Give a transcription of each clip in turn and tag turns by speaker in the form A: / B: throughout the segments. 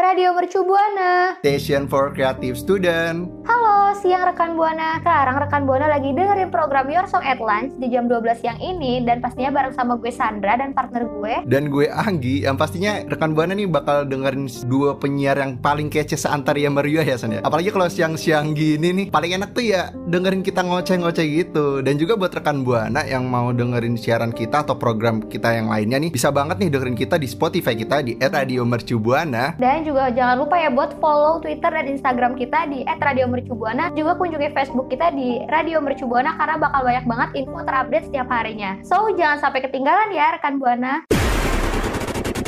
A: Radio Mercu Buana.
B: Station for Creative Student.
A: Halo, siang rekan Buana. Sekarang rekan Buana lagi dengerin program Your Song at Lunch di jam 12 siang ini dan pastinya bareng sama gue Sandra dan partner gue.
B: Dan gue Anggi yang pastinya rekan Buana nih bakal dengerin dua penyiar yang paling kece seantar ya meriah ya San ya. Apalagi kalau siang-siang gini nih paling enak tuh ya dengerin kita ngoceh-ngoceh gitu. Dan juga buat rekan Buana yang mau dengerin siaran kita atau program kita yang lainnya nih bisa banget nih dengerin kita di Spotify kita di Radio Mercu
A: Juga jangan lupa ya buat follow Twitter dan Instagram kita di @radiomercubuana. Juga kunjungi Facebook kita di Radio Mercubuana karena bakal banyak banget info terupdate setiap harinya. So, jangan sampai ketinggalan ya rekan Buana.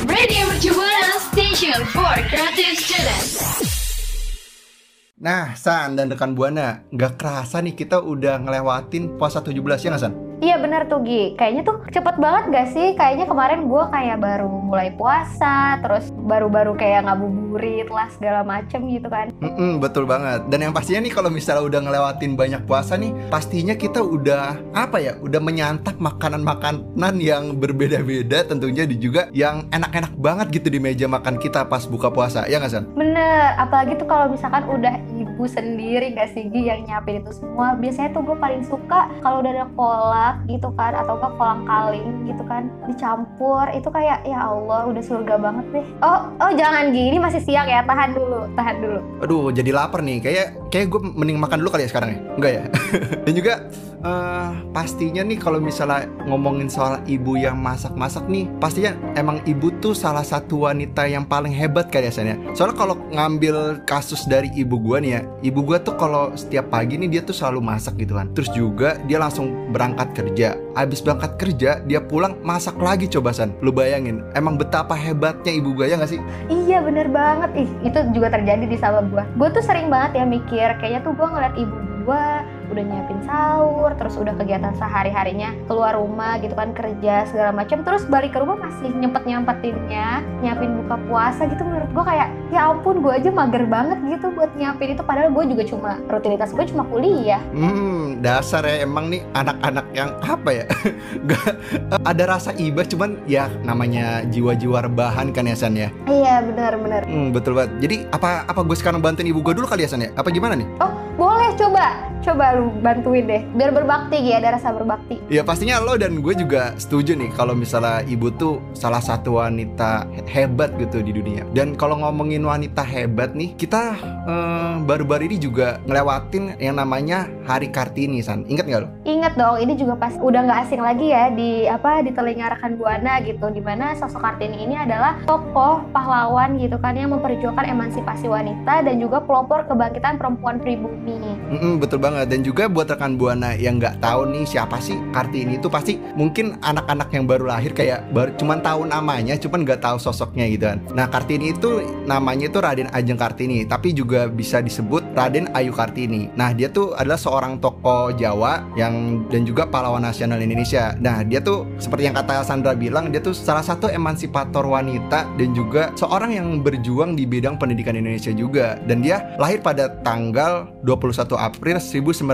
C: Radio Mercubuana Station for Creative Students.
B: Nah, San dan rekan Buana, nggak kerasa nih kita udah ngelewatin puasa 17 ya nggak San?
A: Iya bener tuh Gi, kayaknya tuh cepet banget gak sih? Kayaknya kemarin gue kayak baru mulai puasa, terus baru-baru kayak ngabuburit lah segala macem gitu kan
B: Mm-mm, betul banget. Dan yang pastinya nih kalau misalnya udah ngelewatin banyak puasa nih, pastinya kita udah apa ya? Udah menyantap makanan-makanan yang berbeda-beda tentunya di juga yang enak-enak banget gitu di meja makan kita pas buka puasa. Ya nggak San?
A: Bener, apalagi tuh kalau misalkan udah ibu sendiri gak sih Gi yang nyiapin itu semua Biasanya tuh gue paling suka kalau udah ada gitu kan Atau ke kolang kaling gitu kan Dicampur, itu kayak ya Allah udah surga banget deh Oh, oh jangan Gi, ini masih siang ya, tahan dulu, tahan dulu
B: Aduh, jadi lapar nih. Kayak kayak gue mending makan dulu kali ya sekarang ya. Enggak ya? Dan juga eh, pastinya nih kalau misalnya ngomongin soal ibu yang masak-masak nih, pastinya emang ibu tuh salah satu wanita yang paling hebat kali ya San ya. Soalnya kalau ngambil kasus dari ibu gue nih ya, ibu gue tuh kalau setiap pagi nih dia tuh selalu masak gitu kan. Terus juga dia langsung berangkat kerja. Habis berangkat kerja, dia pulang masak lagi coba San. Lu bayangin, emang betapa hebatnya ibu gue ya gak sih?
A: Iya bener banget, ih itu juga terjadi di sama gue Gue tuh sering banget ya mikir, kayaknya tuh gue ngeliat ibu gue udah nyiapin sahur, terus udah kegiatan sehari-harinya keluar rumah gitu kan kerja segala macam, terus balik ke rumah masih nyempet nyempetinnya nyiapin buka puasa gitu menurut gue kayak ya ampun gue aja mager banget gitu buat nyiapin itu padahal gue juga cuma rutinitas gue cuma kuliah.
B: Hmm, dasar ya emang nih anak-anak yang apa ya? Gak ada rasa iba cuman ya namanya jiwa-jiwa rebahan kan ya San ya.
A: Iya benar-benar.
B: Hmm, betul banget. Jadi apa apa gue sekarang bantuin ibu gue dulu kali ya San ya? Apa gimana nih?
A: Oh boleh coba coba lu bantuin deh biar berbakti ya ada rasa berbakti.
B: Ya pastinya lo dan gue juga setuju nih kalau misalnya ibu tuh salah satu wanita hebat gitu di dunia. Dan kalau ngomongin wanita hebat nih, kita eh, baru-baru ini juga ngelewatin yang namanya Hari Kartini, San. Ingat nggak lo?
A: Ingat dong, ini juga pas udah nggak asing lagi ya di apa di telinga rekan buana gitu, di mana sosok Kartini ini adalah tokoh pahlawan gitu kan yang memperjuangkan emansipasi wanita dan juga pelopor kebangkitan perempuan pribumi.
B: Mm-mm, betul banget. Dan juga buat rekan buana yang nggak tahu nih siapa sih Kartini itu pasti mungkin anak-anak yang baru lahir kayak baru cuman tahu namanya, cuman nggak tahu sosoknya gitu kan. Nah Kartini itu namanya itu Raden Ajeng Kartini, tapi juga bisa disebut Raden Ayu Kartini. Nah dia tuh adalah seorang tokoh Jawa yang dan juga pahlawan nasional Indonesia. Nah dia tuh seperti yang kata Sandra bilang, dia tuh salah satu emansipator wanita dan juga seorang yang berjuang di bidang pendidikan Indonesia juga. Dan dia lahir pada tanggal 21 April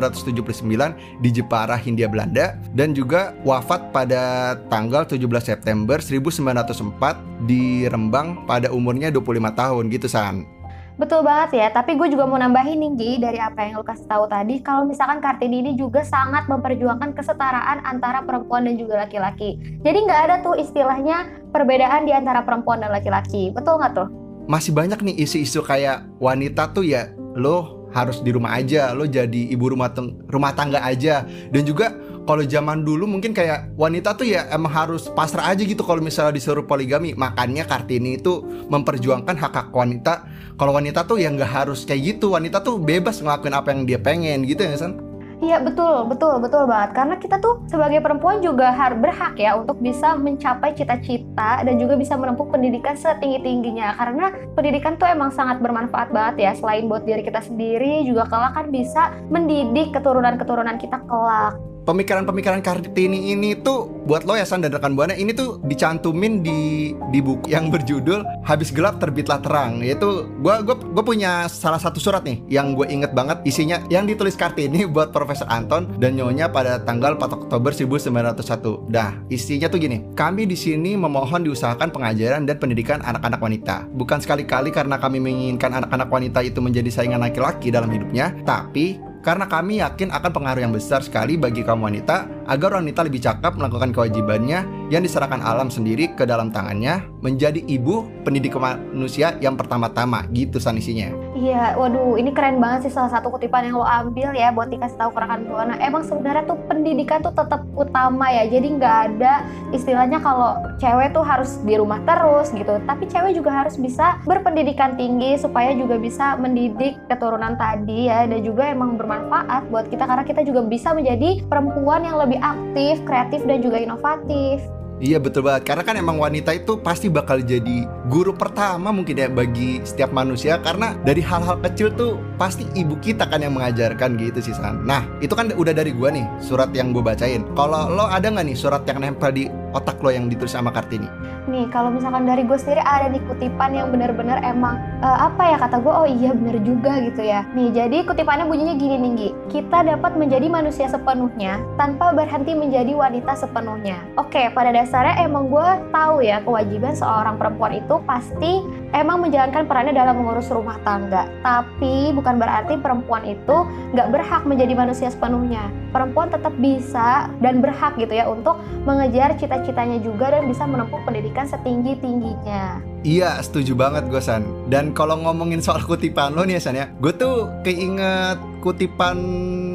B: 1979 di Jepara, Hindia Belanda dan juga wafat pada tanggal 17 September 1904 di Rembang pada umurnya 25 tahun gitu San.
A: Betul banget ya, tapi gue juga mau nambahin nih Gi, dari apa yang lu kasih tahu tadi, kalau misalkan Kartini ini juga sangat memperjuangkan kesetaraan antara perempuan dan juga laki-laki. Jadi nggak ada tuh istilahnya perbedaan di antara perempuan dan laki-laki, betul nggak tuh?
B: Masih banyak nih isu-isu kayak wanita tuh ya lo harus di rumah aja, lo jadi ibu rumah rumah tangga aja. Dan juga kalau zaman dulu mungkin kayak wanita tuh ya emang harus pasrah aja gitu kalau misalnya disuruh poligami. Makanya Kartini itu memperjuangkan hak hak wanita. Kalau wanita tuh ya nggak harus kayak gitu. Wanita tuh bebas ngelakuin apa yang dia pengen gitu ya San
A: Iya betul, betul, betul banget. Karena kita tuh sebagai perempuan juga harus berhak ya untuk bisa mencapai cita-cita dan juga bisa menempuh pendidikan setinggi-tingginya. Karena pendidikan tuh emang sangat bermanfaat banget ya. Selain buat diri kita sendiri, juga kelak kan bisa mendidik keturunan-keturunan kita kelak.
B: Pemikiran-pemikiran Kartini ini tuh buat lo ya San dan rekan buana ini tuh dicantumin di di buku yang berjudul Habis Gelap Terbitlah Terang yaitu gua gua gua punya salah satu surat nih yang gue inget banget isinya yang ditulis Kartini buat Profesor Anton dan nyonya pada tanggal 4 Oktober 1901. Dah, isinya tuh gini. Kami di sini memohon diusahakan pengajaran dan pendidikan anak-anak wanita. Bukan sekali-kali karena kami menginginkan anak-anak wanita itu menjadi saingan laki-laki dalam hidupnya, tapi karena kami yakin akan pengaruh yang besar sekali bagi kaum wanita agar wanita lebih cakap melakukan kewajibannya yang diserahkan alam sendiri ke dalam tangannya menjadi ibu pendidik manusia yang pertama-tama gitu sanisinya.
A: Iya, waduh, ini keren banget sih salah satu kutipan yang lo ambil ya buat dikasih tahu ke rekan buana. Emang sebenarnya tuh pendidikan tuh tetap utama ya. Jadi nggak ada istilahnya kalau cewek tuh harus di rumah terus gitu. Tapi cewek juga harus bisa berpendidikan tinggi supaya juga bisa mendidik keturunan tadi ya dan juga emang bermanfaat buat kita karena kita juga bisa menjadi perempuan yang lebih aktif, kreatif dan juga inovatif.
B: Iya betul banget karena kan emang wanita itu pasti bakal jadi guru pertama mungkin ya bagi setiap manusia karena dari hal-hal kecil tuh pasti ibu kita kan yang mengajarkan gitu sih San. Nah itu kan udah dari gua nih surat yang gue bacain. Kalau lo ada nggak nih surat yang nempel di otak lo yang ditulis sama Kartini?
A: Nih kalau misalkan dari gue sendiri ada nih kutipan yang benar-benar emang eh, apa ya kata gue oh iya bener juga gitu ya. Nih jadi kutipannya bunyinya gini nih. Kita dapat menjadi manusia sepenuhnya tanpa berhenti menjadi wanita sepenuhnya. Oke pada dasarnya emang gue tahu ya kewajiban seorang perempuan itu pasti emang menjalankan perannya dalam mengurus rumah tangga. Tapi bukan berarti perempuan itu nggak berhak menjadi manusia sepenuhnya. Perempuan tetap bisa dan berhak gitu ya untuk mengejar cita-citanya juga dan bisa menempuh pendidikan setinggi-tingginya.
B: Iya setuju banget gue San Dan kalau ngomongin soal kutipan lo nih ya San ya Gue tuh keinget kutipan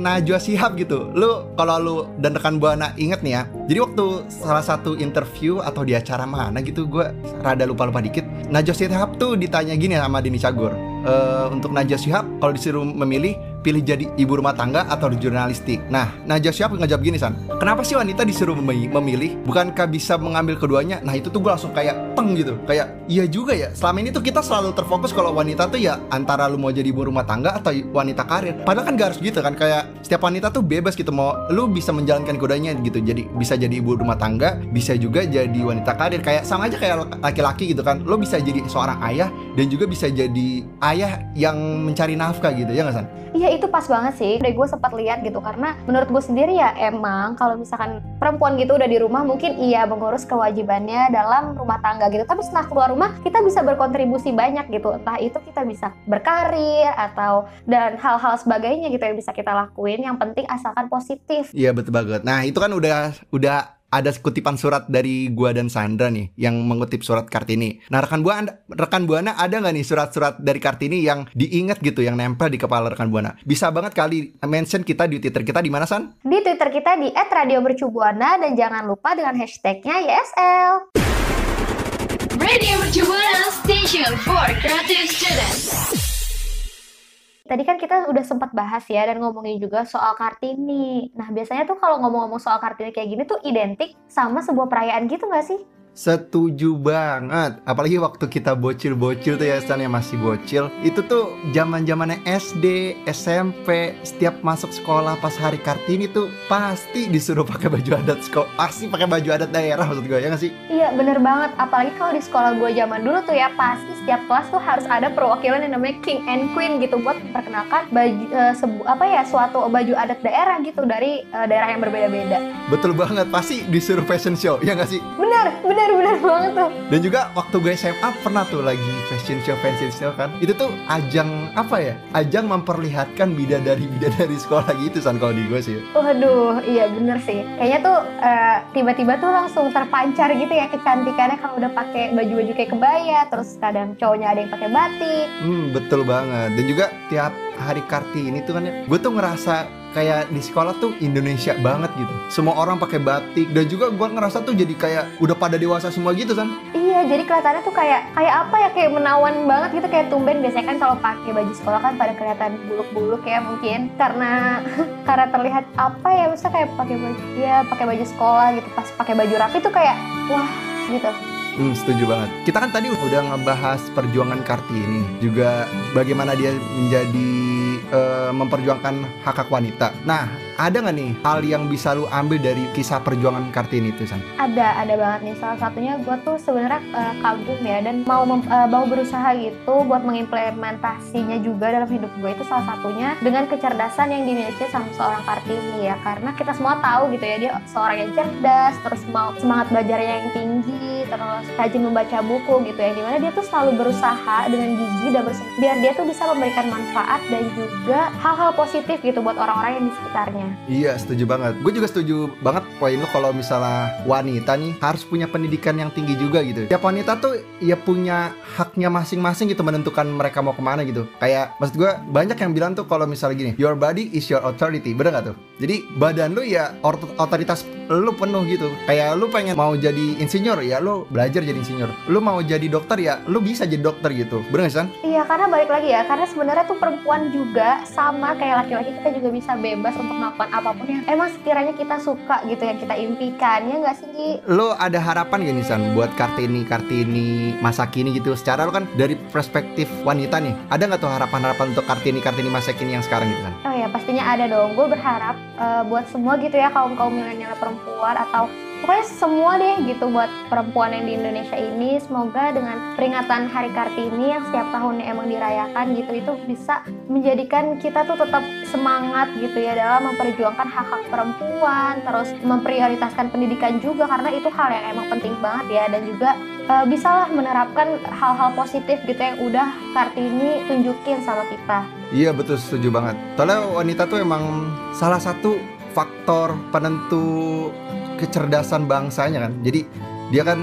B: Najwa Shihab gitu Lu kalau lu dan rekan Buana inget nih ya Jadi waktu salah satu interview atau di acara mana gitu Gue rada lupa-lupa dikit Najwa Shihab tuh ditanya gini sama Dini Cagur e, Untuk Najwa Shihab kalau disuruh memilih pilih jadi ibu rumah tangga atau di jurnalistik. Nah, Najwa Shihab ngejawab gini San, kenapa sih wanita disuruh memi- memilih? Bukankah bisa mengambil keduanya? Nah itu tuh gue langsung kayak peng gitu, kayak iya juga ya. Selama ini tuh kita selalu terfokus kalau wanita tuh ya antara lu mau jadi ibu rumah tangga atau wanita karir. Padahal kan gak harus gitu kan, kayak setiap wanita tuh bebas gitu mau lu bisa menjalankan keduanya gitu. Jadi bisa jadi ibu rumah tangga, bisa juga jadi wanita karir. Kayak sama aja kayak laki-laki gitu kan. Lu bisa jadi seorang ayah dan juga bisa jadi ayah yang mencari nafkah gitu ya nggak San?
A: Iya itu pas banget sih. Dari gue sempat lihat gitu karena menurut gue sendiri ya emang kalau misalkan perempuan gitu udah di rumah mungkin iya mengurus kewajibannya dalam rumah tangga gitu. Tapi setelah keluar rumah kita bisa berkontribusi banyak gitu. Entah itu kita bisa berkarir atau dan hal-hal sebagainya gitu yang bisa kita lakuin. Yang penting asalkan positif.
B: Iya betul banget. Nah itu kan udah udah ada kutipan surat dari gua dan Sandra nih yang mengutip surat Kartini. Nah rekan buana rekan buana ada nggak nih surat-surat dari Kartini yang diingat gitu yang nempel di kepala rekan buana? Bisa banget kali mention kita di Twitter kita di mana San?
A: Di Twitter kita di @radiomercubuana dan jangan lupa dengan hashtagnya YSL.
D: Radio Mercubuana Station for Creative Students.
A: Tadi kan kita udah sempat bahas ya dan ngomongin juga soal Kartini. Nah biasanya tuh kalau ngomong-ngomong soal Kartini kayak gini tuh identik sama sebuah perayaan gitu nggak sih?
B: Setuju banget. Apalagi waktu kita bocil-bocil tuh ya Stan yang masih bocil. Itu tuh zaman zamannya SD, SMP, setiap masuk sekolah pas hari Kartini tuh pasti disuruh pakai baju adat sekolah. Pasti pakai baju adat daerah maksud gue ya nggak sih?
A: Iya bener banget. Apalagi kalau di sekolah gue zaman dulu tuh ya pasti setiap kelas tuh harus ada perwakilan yang namanya King and Queen gitu buat memperkenalkan baju eh, sebu- apa ya suatu baju adat daerah gitu dari eh, daerah yang berbeda-beda.
B: Betul banget. Pasti disuruh fashion show ya nggak sih?
A: Bener, bener, bener banget tuh.
B: Dan juga waktu gue SMA pernah tuh lagi fashion show fashion show kan. Itu tuh ajang apa ya? Ajang memperlihatkan bidadari bidadari sekolah gitu san kalau di gue sih.
A: Waduh, iya bener sih. Kayaknya tuh eh, tiba-tiba tuh langsung terpancar gitu ya kecantikannya kalau udah pakai baju-baju kayak kebaya, terus kadang cowoknya ada yang pakai batik.
B: Hmm betul banget. Dan juga tiap hari Kartini tuh kan ya, gue tuh ngerasa kayak di sekolah tuh Indonesia banget gitu. Semua orang pakai batik dan juga gue ngerasa tuh jadi kayak udah pada dewasa semua gitu kan.
A: Iya, jadi kelihatannya tuh kayak kayak apa ya kayak menawan banget gitu kayak tumben biasanya kan kalau pakai baju sekolah kan pada kelihatan buluk-buluk ya mungkin karena karena terlihat apa ya misalnya kayak pakai baju ya pakai baju sekolah gitu pas pakai baju rapi tuh kayak wah gitu.
B: Hmm, setuju banget. Kita kan tadi udah ngebahas perjuangan Kartini, juga bagaimana dia menjadi eh, memperjuangkan hak hak wanita. Nah, ada nggak nih hal yang bisa lu ambil dari kisah perjuangan Kartini itu San?
A: ada ada banget nih. Salah satunya gue tuh sebenarnya eh, kagum ya dan mau eh, mau berusaha gitu buat mengimplementasinya juga dalam hidup gue itu salah satunya dengan kecerdasan yang dimiliki sama seorang Kartini ya. Karena kita semua tahu gitu ya dia seorang yang cerdas terus mau semangat belajarnya yang tinggi terus rajin membaca buku gitu ya. Di mana dia tuh selalu berusaha dengan gigi dan berusaha biar dia tuh bisa memberikan manfaat dan juga hal-hal positif gitu buat orang-orang yang di sekitarnya
B: Iya setuju banget. Gue juga setuju banget poin lu kalau misalnya wanita nih harus punya pendidikan yang tinggi juga gitu. Tiap wanita tuh ya punya haknya masing-masing gitu menentukan mereka mau ke mana gitu. Kayak maksud gue banyak yang bilang tuh kalau misalnya gini, your body is your authority, bener gak tuh? Jadi badan lu ya otoritas lu penuh gitu. Kayak lu pengen mau jadi insinyur ya lu belajar jadi insinyur. Lu mau jadi dokter ya lu bisa jadi dokter gitu. Bener gak San?
A: Iya, karena balik lagi ya, karena sebenarnya tuh perempuan juga sama kayak laki-laki kita juga bisa bebas untuk melakukan apa pun yang emang sekiranya kita suka gitu, yang kita impikan, ya nggak sih? Gi?
B: lo ada harapan gak nih San buat Kartini Kartini masa kini gitu secara lo kan dari perspektif wanita nih ada nggak tuh harapan-harapan untuk Kartini Kartini masa kini yang sekarang gitu kan
A: Oh ya, pastinya ada dong. Gue berharap eh, buat semua gitu ya, kaum-kaum milenial perempuan atau pokoknya semua deh gitu buat perempuan yang di Indonesia ini semoga dengan peringatan Hari Kartini yang setiap tahunnya emang dirayakan gitu itu bisa menjadikan kita tuh tetap semangat gitu ya dalam memperjuangkan hak-hak perempuan terus memprioritaskan pendidikan juga karena itu hal yang emang penting banget ya dan juga eh, bisalah menerapkan hal-hal positif gitu yang udah Kartini tunjukin sama kita.
B: Iya betul setuju banget. Soalnya wanita tuh emang salah satu faktor penentu kecerdasan bangsanya kan. Jadi dia kan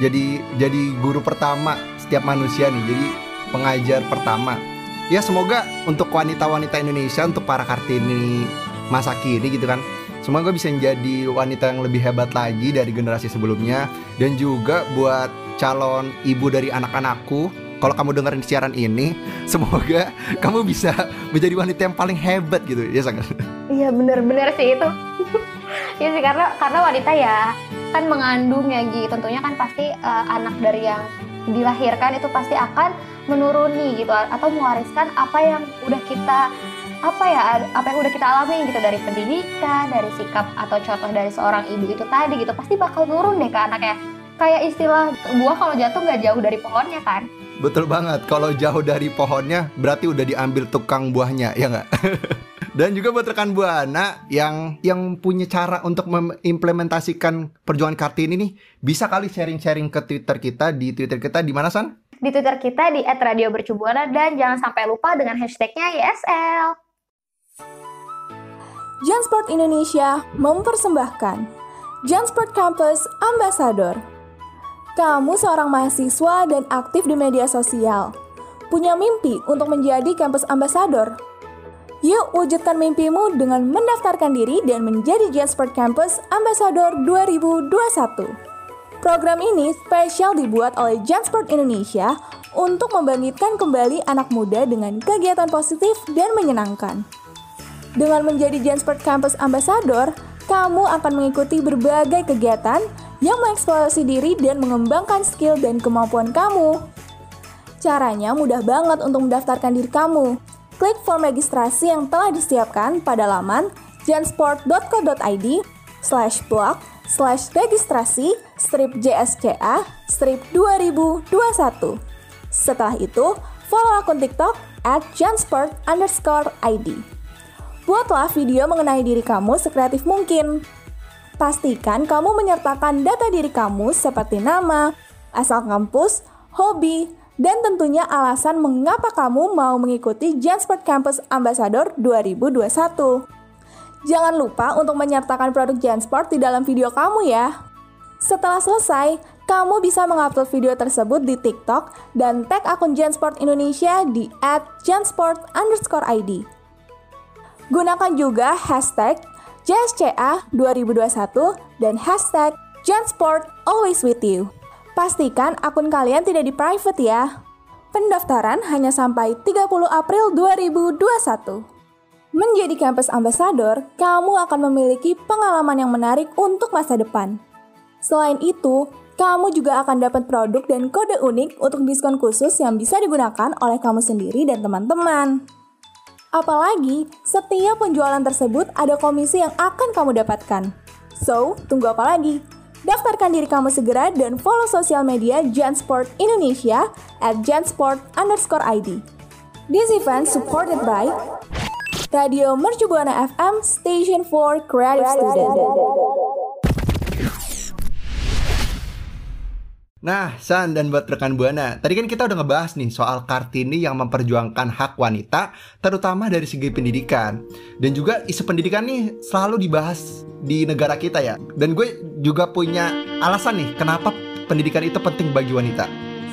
B: jadi jadi guru pertama setiap manusia nih. Jadi pengajar pertama. Ya semoga untuk wanita-wanita Indonesia untuk para kartini masa kini gitu kan semoga bisa menjadi wanita yang lebih hebat lagi dari generasi sebelumnya. Dan juga buat calon ibu dari anak-anakku kalau kamu dengerin siaran ini semoga kamu bisa menjadi wanita yang paling hebat gitu ya sangat
A: Iya bener-bener sih itu. Iya sih karena karena wanita ya kan mengandung ya Gi. Tentunya kan pasti eh, anak dari yang dilahirkan itu pasti akan menuruni gitu atau mewariskan apa yang udah kita apa ya apa yang udah kita alami gitu dari pendidikan, dari sikap atau contoh dari seorang ibu itu tadi gitu pasti bakal nurun deh ke anaknya. Kayak istilah buah kalau jatuh nggak jauh dari pohonnya kan.
B: Betul banget, kalau jauh dari pohonnya berarti udah diambil tukang buahnya, ya nggak? Dan juga buat rekan Buana yang yang punya cara untuk mengimplementasikan perjuangan Kartini nih, bisa kali sharing-sharing ke Twitter kita di Twitter kita di mana San?
A: Di Twitter kita di @radiobercubuana dan jangan sampai lupa dengan hashtagnya YSL.
E: Jansport Indonesia mempersembahkan Jansport Campus Ambassador. Kamu seorang mahasiswa dan aktif di media sosial. Punya mimpi untuk menjadi kampus ambassador? Yuk wujudkan mimpimu dengan mendaftarkan diri dan menjadi Jansport Campus Ambassador 2021. Program ini spesial dibuat oleh Jansport Indonesia untuk membangkitkan kembali anak muda dengan kegiatan positif dan menyenangkan. Dengan menjadi Jansport Campus Ambassador, kamu akan mengikuti berbagai kegiatan yang mengeksplorasi diri dan mengembangkan skill dan kemampuan kamu. Caranya mudah banget untuk mendaftarkan diri kamu. Klik form registrasi yang telah disiapkan pada laman jansport.co.id slash blog slash registrasi strip JSCA strip 2021. Setelah itu, follow akun TikTok at jansport underscore ID. Buatlah video mengenai diri kamu sekreatif mungkin. Pastikan kamu menyertakan data diri kamu seperti nama, asal kampus, hobi, dan tentunya alasan mengapa kamu mau mengikuti Jansport Campus Ambassador 2021. Jangan lupa untuk menyertakan produk Jansport di dalam video kamu ya. Setelah selesai, kamu bisa mengupload video tersebut di TikTok dan tag akun Jansport Indonesia di @jansport_id. Gunakan juga hashtag JSCA 2021 dan hashtag Jansport Always With You. Pastikan akun kalian tidak di private ya. Pendaftaran hanya sampai 30 April 2021. Menjadi kampus ambassador, kamu akan memiliki pengalaman yang menarik untuk masa depan. Selain itu, kamu juga akan dapat produk dan kode unik untuk diskon khusus yang bisa digunakan oleh kamu sendiri dan teman-teman. Apalagi, setiap penjualan tersebut ada komisi yang akan kamu dapatkan. So, tunggu apa lagi? Daftarkan diri kamu segera dan follow sosial media Jansport Indonesia at jansport underscore ID. This event supported by Radio Mercu Buana FM Station for Creative Student.
B: Nah, San dan buat rekan Buana, tadi kan kita udah ngebahas nih soal Kartini yang memperjuangkan hak wanita, terutama dari segi pendidikan. Dan juga isu pendidikan nih selalu dibahas di negara kita ya. Dan gue juga punya alasan nih kenapa pendidikan itu penting bagi wanita.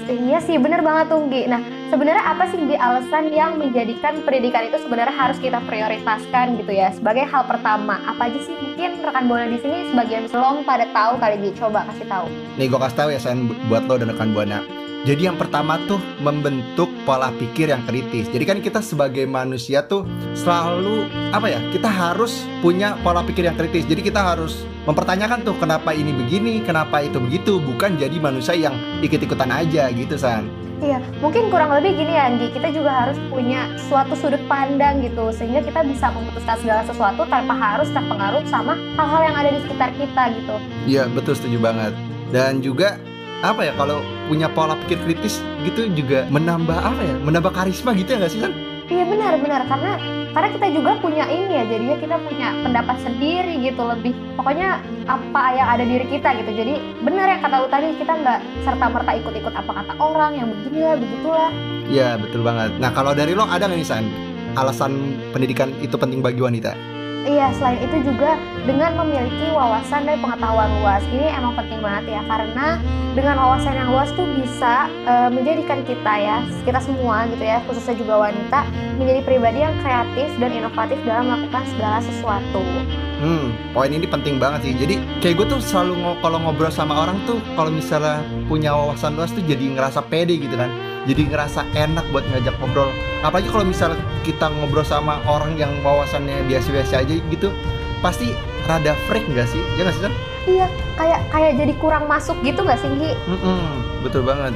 A: Iya sih, bener banget Tunggi. Nah, sebenarnya apa sih Gi alasan yang menjadikan pendidikan itu sebenarnya harus kita prioritaskan gitu ya sebagai hal pertama? Apa aja sih mungkin rekan bola di sini sebagian belum pada tahu kali Gi. Coba kasih tahu.
B: Nih gue kasih tahu ya San buat lo dan rekan Buana. Jadi yang pertama tuh membentuk pola pikir yang kritis. Jadi kan kita sebagai manusia tuh selalu apa ya? Kita harus punya pola pikir yang kritis. Jadi kita harus mempertanyakan tuh kenapa ini begini, kenapa itu begitu, bukan jadi manusia yang ikut-ikutan aja gitu San.
A: Iya, mungkin kurang lebih gini ya, Anggi. Kita juga harus punya suatu sudut pandang gitu, sehingga kita bisa memutuskan segala sesuatu tanpa harus terpengaruh sama hal-hal yang ada di sekitar kita gitu.
B: Iya betul setuju banget. Dan juga apa ya kalau punya pola pikir kritis gitu juga menambah apa ya? Menambah karisma gitu ya nggak sih San?
A: Iya benar benar karena karena kita juga punya ini ya jadinya kita punya pendapat sendiri gitu lebih pokoknya apa yang ada diri kita gitu jadi benar yang kata lu tadi kita nggak serta merta ikut-ikut apa kata orang yang beginilah begitulah
B: Iya betul banget. Nah kalau dari lo ada nggak nih San alasan pendidikan itu penting bagi wanita?
A: Iya, selain itu juga dengan memiliki wawasan dan pengetahuan luas. Ini emang penting banget ya, karena dengan wawasan yang luas tuh bisa eh, menjadikan kita ya, kita semua gitu ya, khususnya juga wanita, menjadi pribadi yang kreatif dan inovatif dalam melakukan segala sesuatu.
B: Hmm, poin ini penting banget sih. Jadi kayak gue tuh selalu ngo- kalau ngobrol sama orang tuh kalau misalnya punya wawasan luas tuh jadi ngerasa pede gitu kan. Jadi ngerasa enak buat ngajak ngobrol. Apalagi kalau misalnya kita ngobrol sama orang yang wawasannya biasa-biasa aja gitu, pasti rada freak nggak sih? Ya nggak sih kan?
A: Iya, kayak kayak jadi kurang masuk gitu nggak sih, Gi?
B: betul banget.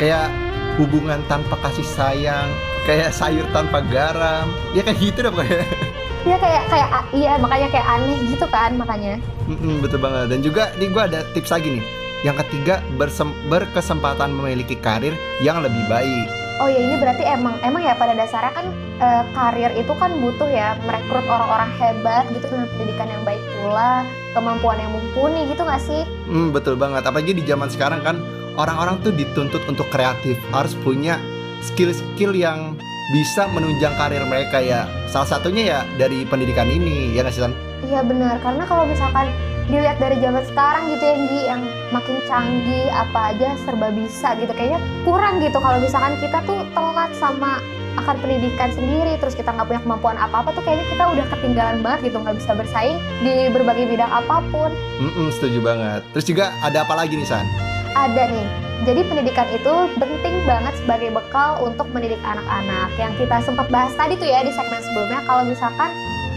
B: Kayak hubungan tanpa kasih sayang, kayak sayur tanpa garam. Ya kayak gitu deh pokoknya.
A: Iya kayak kayak iya makanya kayak aneh gitu kan makanya.
B: Mm-mm, betul banget. Dan juga nih gue ada tips lagi nih. Yang ketiga bersem- berkesempatan memiliki karir yang lebih baik.
A: Oh ya ini berarti emang emang ya pada dasarnya kan eh, karir itu kan butuh ya merekrut orang-orang hebat gitu dengan pendidikan yang baik pula, kemampuan yang mumpuni gitu nggak sih?
B: Hmm, betul banget. Apalagi di zaman sekarang kan orang-orang tuh dituntut untuk kreatif, harus punya skill-skill yang bisa menunjang karir mereka ya. Salah satunya ya dari pendidikan ini, ya nggak sih?
A: Iya benar karena kalau misalkan dilihat dari zaman sekarang gitu ya Gi yang makin canggih apa aja serba bisa gitu kayaknya kurang gitu kalau misalkan kita tuh telat sama akan pendidikan sendiri terus kita nggak punya kemampuan apa-apa tuh kayaknya kita udah ketinggalan banget gitu nggak bisa bersaing di berbagai bidang apa pun
B: Mm-mm, setuju banget. Terus juga ada apa lagi nih San?
A: Ada nih. Jadi pendidikan itu penting banget sebagai bekal untuk mendidik anak-anak. Yang kita sempat bahas tadi tuh ya di segmen sebelumnya kalau misalkan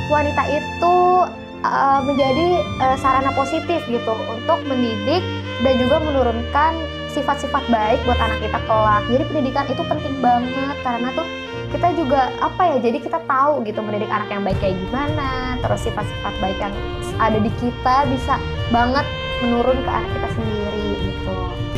A: wanita itu uh, menjadi uh, sarana positif gitu untuk mendidik dan juga menurunkan sifat-sifat baik buat anak kita kelak. Jadi pendidikan itu penting banget karena tuh kita juga apa ya jadi kita tahu gitu mendidik anak yang baik kayak gimana terus sifat-sifat baik yang ada di kita bisa banget menurun ke anak kita sendiri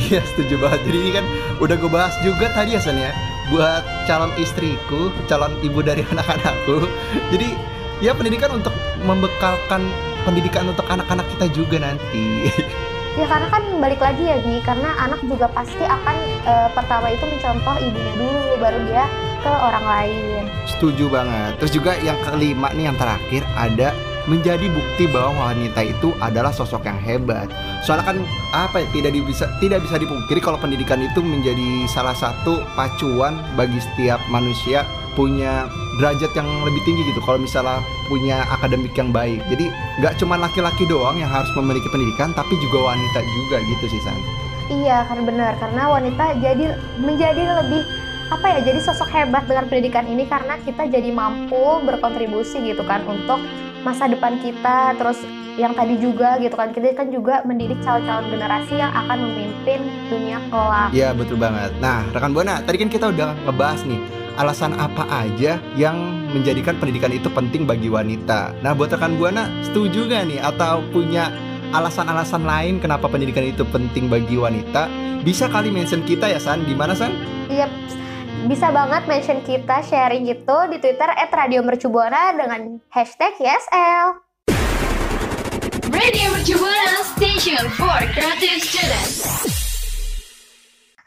B: Iya setuju banget. Jadi ini kan udah gue bahas juga tadi ya San ya. Buat calon istriku, calon ibu dari anak-anakku. Jadi ya pendidikan untuk membekalkan pendidikan untuk anak-anak kita juga nanti.
A: ya karena kan balik lagi ya Gi karena anak juga pasti akan eh, pertama itu mencontoh ibunya dulu baru dia ke orang lain
B: Setuju banget. Terus juga yang kelima nih yang terakhir ada menjadi bukti bahwa wanita itu adalah sosok yang hebat. Soalnya kan apa ya tidak bisa tidak bisa dipungkiri kalau pendidikan itu menjadi salah satu pacuan bagi setiap manusia punya derajat yang lebih tinggi gitu kalau misalnya punya akademik yang baik. Jadi nggak cuma laki-laki doang yang harus memiliki pendidikan tapi juga wanita juga gitu sih San.
A: iya kan benar karena wanita jadi menjadi lebih apa ya jadi sosok hebat dengan pendidikan ini karena kita jadi mampu berkontribusi gitu kan untuk masa depan kita terus yang tadi juga gitu kan kita kan juga mendidik calon-calon generasi yang akan memimpin dunia kelak
B: Iya betul banget. Nah rekan buana tadi kan kita udah ngebahas nih alasan apa aja yang menjadikan pendidikan itu penting bagi wanita. Nah, buat rekan Buana, setuju gak nih atau punya alasan-alasan lain kenapa pendidikan itu penting bagi wanita? Bisa kali mention kita ya San, di mana San?
A: Iya, bisa banget mention kita sharing gitu di Twitter @radiomercubuana dengan hashtag YSL.
D: Radio Mercubuana Station for Creative Students.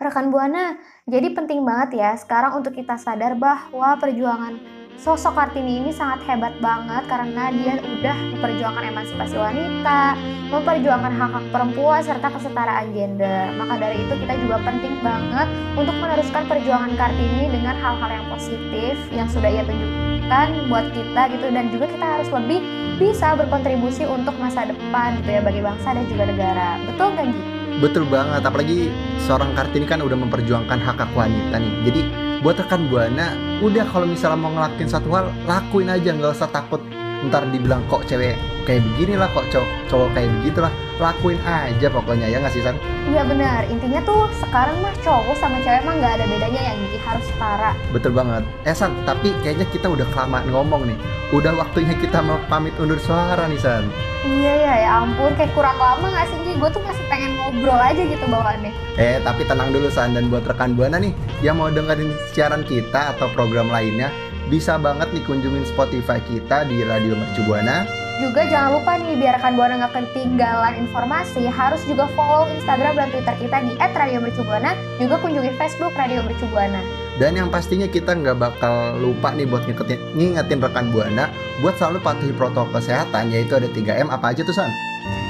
A: Rekan Buana, jadi penting banget ya sekarang untuk kita sadar bahwa perjuangan sosok Kartini ini sangat hebat banget karena dia udah memperjuangkan emansipasi wanita, memperjuangkan hak-hak perempuan serta kesetaraan gender. Maka dari itu kita juga penting banget untuk meneruskan perjuangan Kartini dengan hal-hal yang positif yang sudah ia tunjukkan buat kita gitu dan juga kita harus lebih bisa berkontribusi untuk masa depan gitu ya bagi bangsa dan juga negara. Betul kan Gi?
B: Betul banget, apalagi seorang Kartini kan udah memperjuangkan hak hak wanita nih. Jadi buat rekan buana, udah kalau misalnya mau ngelakuin satu hal, lakuin aja, nggak usah takut ntar dibilang kok cewek kayak begini lah, kok cowok, cowok kayak begitu lah. Lakuin aja pokoknya ya nggak sih San?
A: Iya benar, intinya tuh sekarang mah cowok sama cewek mah nggak ada bedanya yang harus setara.
B: Betul banget. Eh San, tapi kayaknya kita udah kelamaan ngomong nih. Udah waktunya kita mau pamit undur suara nih San.
A: Iya ya, ya ampun, kayak kurang lama gak sih? Gue tuh masih pengen ngobrol aja gitu bawaannya.
B: Eh, tapi tenang dulu San dan buat rekan Buana nih yang mau dengerin siaran kita atau program lainnya, bisa banget nih kunjungin Spotify kita di Radio Mercu Buana.
A: Juga jangan lupa nih, biar rekan Buana gak ketinggalan informasi, harus juga follow Instagram dan Twitter kita di @radiomercubuana, juga kunjungi Facebook Radio Mercubuana.
B: Dan yang pastinya kita nggak bakal lupa nih buat ngingetin, ngingetin rekan Buana buat selalu patuhi protokol kesehatan yaitu ada 3M apa aja tuh San?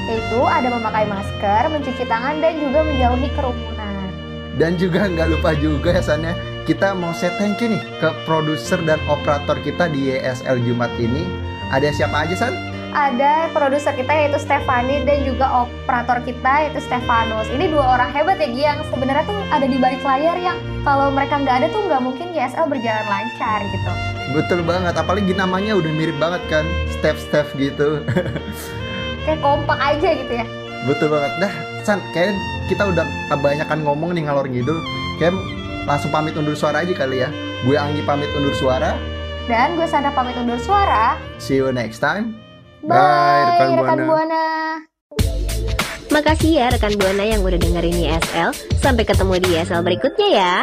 A: Yaitu ada memakai masker, mencuci tangan, dan juga menjauhi kerumunan.
B: Dan juga nggak lupa juga ya San ya, kita mau say thank you nih ke produser dan operator kita di YSL Jumat ini. Ada siapa aja San?
A: Ada produser kita yaitu Stefani dan juga operator kita yaitu Stefanus. Ini dua orang hebat ya Gi yang sebenarnya tuh ada di balik layar yang kalau mereka nggak ada tuh nggak mungkin YSL berjalan lancar gitu.
B: Betul banget, apalagi namanya udah mirip banget kan, Steph-Steph gitu.
A: Kayak kompak aja gitu ya.
B: Betul banget. Dah, San, kayak kita udah kebanyakan ngomong nih ngalor ngidul. Kayak langsung pamit undur suara aja kali ya. Gue Anggi pamit undur suara.
A: Dan gue Sandra pamit undur suara.
B: See you next time.
A: Bye,
B: rekan
A: rekan
B: Buana.
A: Buana.
C: Makasih ya rekan Buana yang udah dengerin YSL. Sampai ketemu di YSL berikutnya ya.